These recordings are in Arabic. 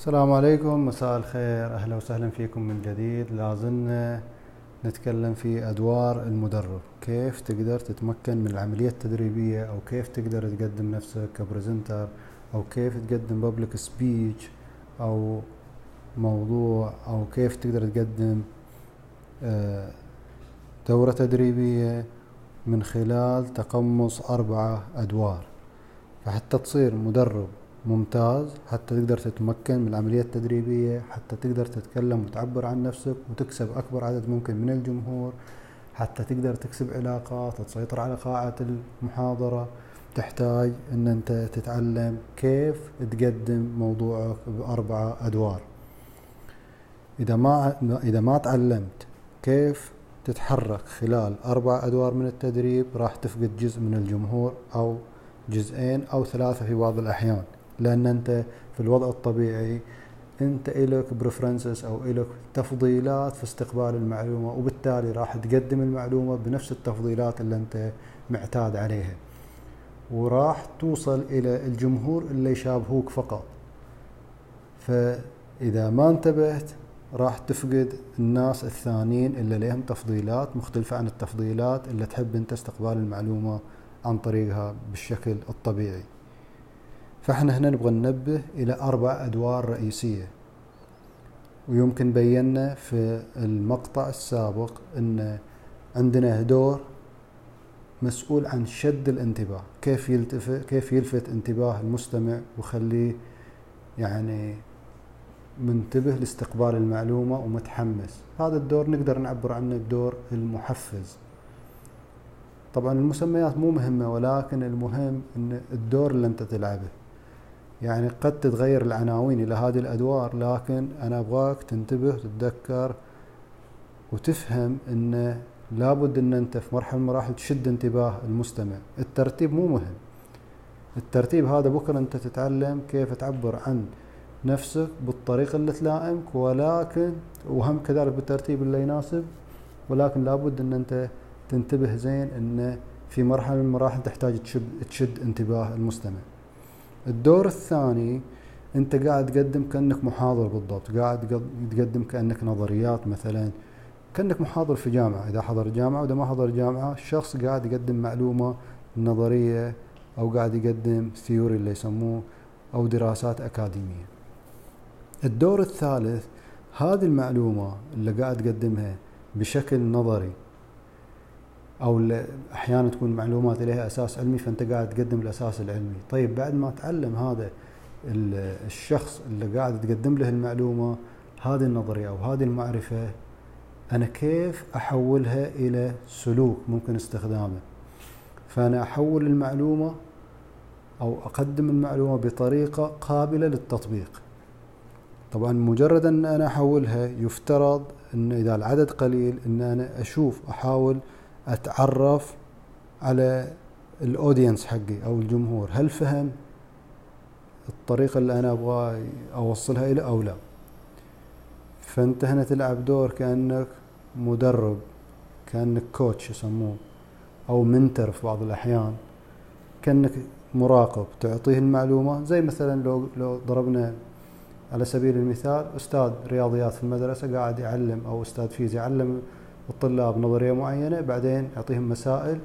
السلام عليكم مساء الخير. أهلا وسهلا فيكم من جديد. لازلنا نتكلم في أدوار المدرب. كيف تقدر تتمكن من العملية التدريبية؟ أو كيف تقدر تقدم نفسك كبرزنتر؟ أو كيف تقدم بابليك سبيتش أو موضوع؟ أو كيف تقدر تقدم آه، دورة تدريبية من خلال تقمص أربعة أدوار. فحتى تصير مدرب ممتاز حتى تقدر تتمكن من العملية التدريبية حتى تقدر تتكلم وتعبر عن نفسك وتكسب أكبر عدد ممكن من الجمهور حتى تقدر تكسب علاقات وتسيطر على قاعة المحاضرة. تحتاج إن أنت تتعلم كيف تقدم موضوعك بأربعة أدوار. إذا ما إذا ما تعلمت كيف تتحرك خلال أربع أدوار من التدريب راح تفقد جزء من الجمهور أو جزئين أو ثلاثة في بعض الأحيان. لأن أنت في الوضع الطبيعي أنت إلك بريفرنسز أو إلك تفضيلات في استقبال المعلومة وبالتالي راح تقدم المعلومة بنفس التفضيلات اللي أنت معتاد عليها. وراح توصل إلى الجمهور اللي يشابهوك فقط. فإذا ما انتبهت راح تفقد الناس الثانيين اللي لهم تفضيلات مختلفة عن التفضيلات اللي تحب أنت استقبال المعلومة عن طريقها بالشكل الطبيعي. فاحنا هنا نبغى ننبه إلى أربع أدوار رئيسية. ويمكن بينا في المقطع السابق إن عندنا دور مسؤول عن شد الانتباه كيف يلتفت كيف يلفت انتباه المستمع ويخليه يعني منتبه لاستقبال المعلومة ومتحمس. هذا الدور نقدر نعبر عنه بدور المحفز. طبعا المسميات مو مهمة ولكن المهم إن الدور اللي أنت تلعبه. يعني قد تتغير العناوين إلى هذه الأدوار لكن أنا أبغاك تنتبه وتتذكر وتفهم إن لابد إن أنت في مرحلة من المراحل تشد انتباه المستمع. الترتيب مو مهم. الترتيب هذا بكرة أنت تتعلم كيف تعبر عن نفسك بالطريقة اللي تلائمك ولكن وهم كذلك بالترتيب اللي يناسب ولكن لابد إن أنت تنتبه زين إن في مرحلة من المراحل تحتاج تشد, تشد انتباه المستمع. الدور الثاني انت قاعد تقدم كأنك محاضر بالضبط قاعد تقدم كأنك نظريات مثلا كأنك محاضر في جامعة. إذا حضر جامعة وإذا ما حضر جامعة الشخص قاعد يقدم معلومة نظرية أو قاعد يقدم ثيوري اللي يسموه أو دراسات أكاديمية. الدور الثالث هذه المعلومة اللي قاعد تقدمها بشكل نظري. أو أحيانا تكون معلومات لها أساس علمي فأنت قاعد تقدم الأساس العلمي. طيب بعد ما تعلم هذا الشخص اللي قاعد تقدم له المعلومة هذه النظرية أو هذه المعرفة أنا كيف أحولها إلى سلوك ممكن استخدامه؟ فأنا أحول المعلومة أو أقدم المعلومة بطريقة قابلة للتطبيق. طبعا مجرد أن أنا أحولها يفترض إن إذا العدد قليل إن أنا أشوف أحاول أتعرف على الأودينس حقي أو الجمهور هل فهم الطريقة اللي أنا أبغى أوصلها إلى أو لا؟ فانت هنا تلعب دور كأنك مدرب كأنك كوتش يسموه أو منتر في بعض الأحيان كأنك مراقب تعطيه المعلومة. زي مثلا لو لو ضربنا على سبيل المثال أستاذ رياضيات في المدرسة قاعد يعلم أو أستاذ فيزياء يعلم الطلاب نظرية معينة بعدين يعطيهم مسائل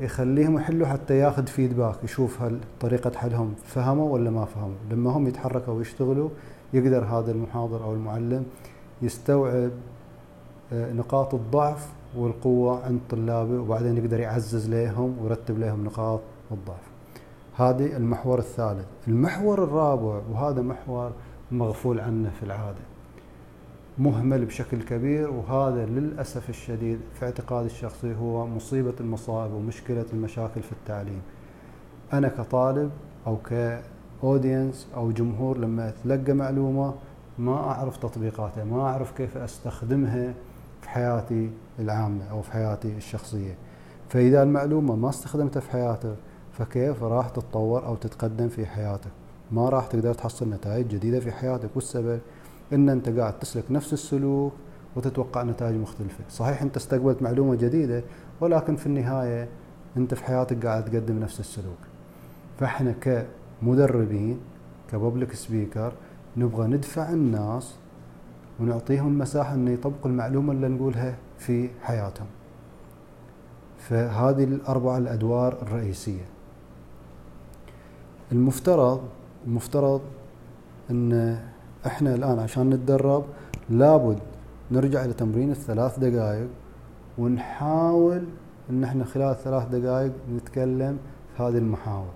يخليهم يحلوا حتى ياخذ فيدباك يشوف هل طريقة حلهم فهموا ولا ما فهموا. لما هم يتحركوا ويشتغلوا يقدر هذا المحاضر أو المعلم يستوعب آه، نقاط الضعف والقوة عند طلابه وبعدين يقدر يعزز لهم ويرتب لهم نقاط الضعف. هذه المحور الثالث. المحور الرابع وهذا محور مغفول عنه في العادة. مهمل بشكل كبير وهذا للأسف الشديد في اعتقادي الشخصي هو مصيبة المصائب ومشكلة المشاكل في التعليم. أنا كطالب أو كأودينس أو جمهور لما أتلقى معلومة ما أعرف تطبيقاتها ما أعرف كيف أستخدمها في حياتي العامة أو في حياتي الشخصية. فإذا المعلومة ما استخدمتها في حياتك فكيف راح تتطور أو تتقدم في حياتك؟ ما راح تقدر تحصل نتائج جديدة في حياتك والسبب إن أنت قاعد تسلك نفس السلوك وتتوقع نتائج مختلفة. صحيح أنت استقبلت معلومة جديدة ولكن في النهاية أنت في حياتك قاعد تقدم نفس السلوك. فإحنا كمدربين كببليك سبيكر نبغى ندفع الناس ونعطيهم المساحة أن يطبقوا المعلومة اللي نقولها في حياتهم. فهذه الأربع الأدوار الرئيسية. المفترض المفترض أن إحنا الآن عشان نتدرب لابد نرجع لتمرين الثلاث دقائق ونحاول إن إحنا خلال ثلاث دقائق نتكلم في هذه المحاور.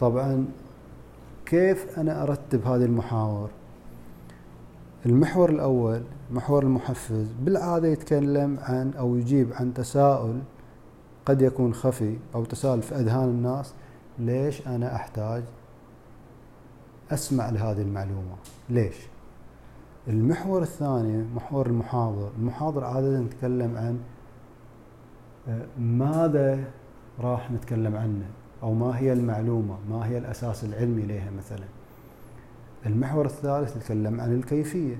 طبعا كيف أنا أرتب هذه المحاور؟ المحور الأول محور المحفز بالعادة يتكلم عن أو يجيب عن تساؤل قد يكون خفي أو تساؤل في أذهان الناس ليش أنا أحتاج أسمع لهذه المعلومة. ليش؟ المحور الثاني محور المحاضر. المحاضر عادة نتكلم عن آه، ماذا راح نتكلم عنه؟ أو ما هي المعلومة؟ ما هي الأساس العلمي لها مثلا؟ المحور الثالث يتكلم عن الكيفية.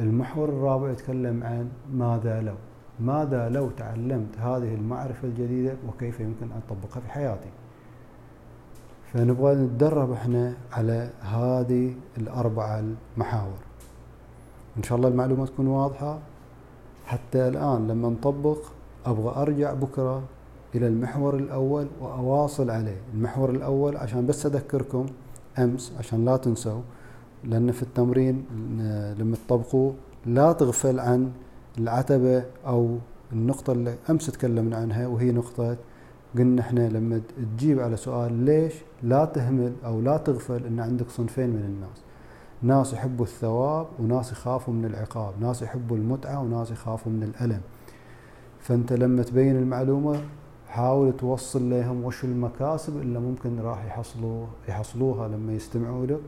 المحور الرابع يتكلم عن ماذا لو؟ ماذا لو تعلمت هذه المعرفة الجديدة وكيف يمكن أن اطبقها في حياتي؟ فنبغى نتدرب إحنا على هذه الأربعة المحاور. إن شاء الله المعلومه تكون واضحة. حتى الآن لما نطبق أبغى أرجع بكرة إلى المحور الأول وأواصل عليه. المحور الأول عشان بس أذكركم أمس عشان لا تنسوا لأن في التمرين لما تطبقوه لا تغفل عن العتبة أو النقطة اللي أمس تكلمنا عنها وهي نقطة قلنا إحنا لما تجيب على سؤال ليش لا تهمل أو لا تغفل إن عندك صنفين من الناس. ناس يحبوا الثواب وناس يخافوا من العقاب. ناس يحبوا المتعة وناس يخافوا من الألم. فأنت لما تبين المعلومة حاول توصل لهم وش المكاسب اللي ممكن راح يحصلوا يحصلوها لما يستمعوا لك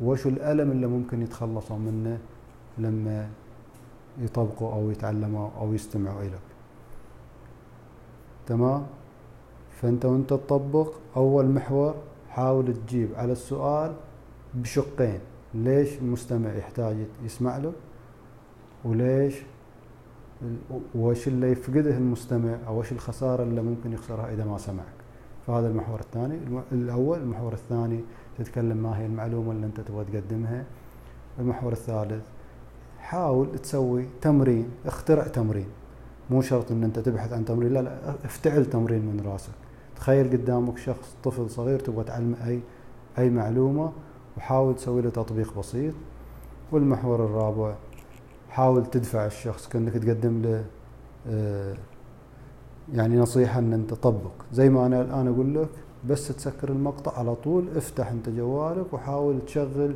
وش الألم اللي ممكن يتخلصوا منه لما يطبقوا أو يتعلموا أو يستمعوا إليك. تمام؟ فأنت وأنت تطبق أول محور حاول تجيب على السؤال بشقين. ليش المستمع يحتاج يسمع له؟ وليش وش اللي يفقده المستمع أو وش الخسارة اللي ممكن يخسرها إذا ما سمعك؟ فهذا المحور الثاني. الأول المحور الثاني تتكلم ما هي المعلومة اللي أنت تبغى تقدمها. المحور الثالث حاول تسوي تمرين اخترع تمرين. مو شرط إن أنت تبحث عن تمرين لا لا افتعل تمرين من راسك. تخيل قدامك شخص طفل صغير تبغى تعلمه أي أي معلومة وحاول تسوي له تطبيق بسيط. والمحور الرابع حاول تدفع الشخص كأنك تقدم له آه، يعني نصيحة إن أنت طبق. زي ما أنا الآن أقول لك بس تسكر المقطع على طول افتح أنت جوالك وحاول تشغل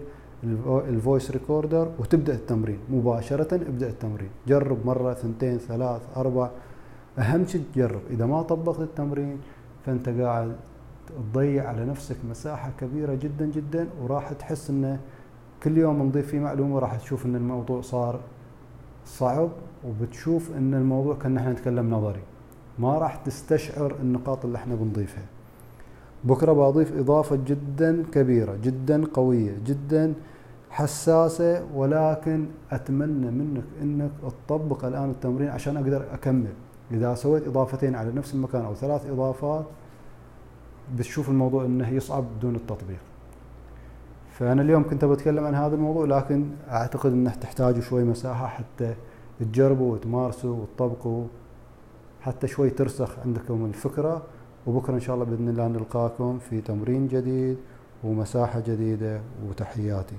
ال voice recorder وتبدأ التمرين. مباشرة ابدأ التمرين. جرب مرة ثنتين ثلاث أربع. أهم شيء تجرب. إذا ما طبقت التمرين فأنت قاعد تضيع على نفسك مساحة كبيرة جدا جدا وراح تحس انه كل يوم نضيف فيه معلومة راح تشوف إن الموضوع صار صعب وبتشوف إن الموضوع كأن إحنا نتكلم نظري. ما راح تستشعر النقاط اللي إحنا بنضيفها. بكرة بضيف إضافة جدا كبيرة جدا قوية جدا حساسة ولكن أتمنى منك إنك تطبق الآن التمرين عشان أقدر أكمل. إذا سويت إضافتين على نفس المكان أو ثلاث إضافات بتشوف الموضوع إنه يصعب بدون التطبيق. فأنا اليوم كنت بتكلم عن هذا الموضوع لكن أعتقد إنه تحتاجوا شوي مساحة حتى تجربوا وتمارسوا وتطبقوا حتى شوي ترسخ عندكم الفكرة. وبكرة إن شاء الله بإذن الله نلقاكم في تمرين جديد ومساحة جديدة وتحياتي.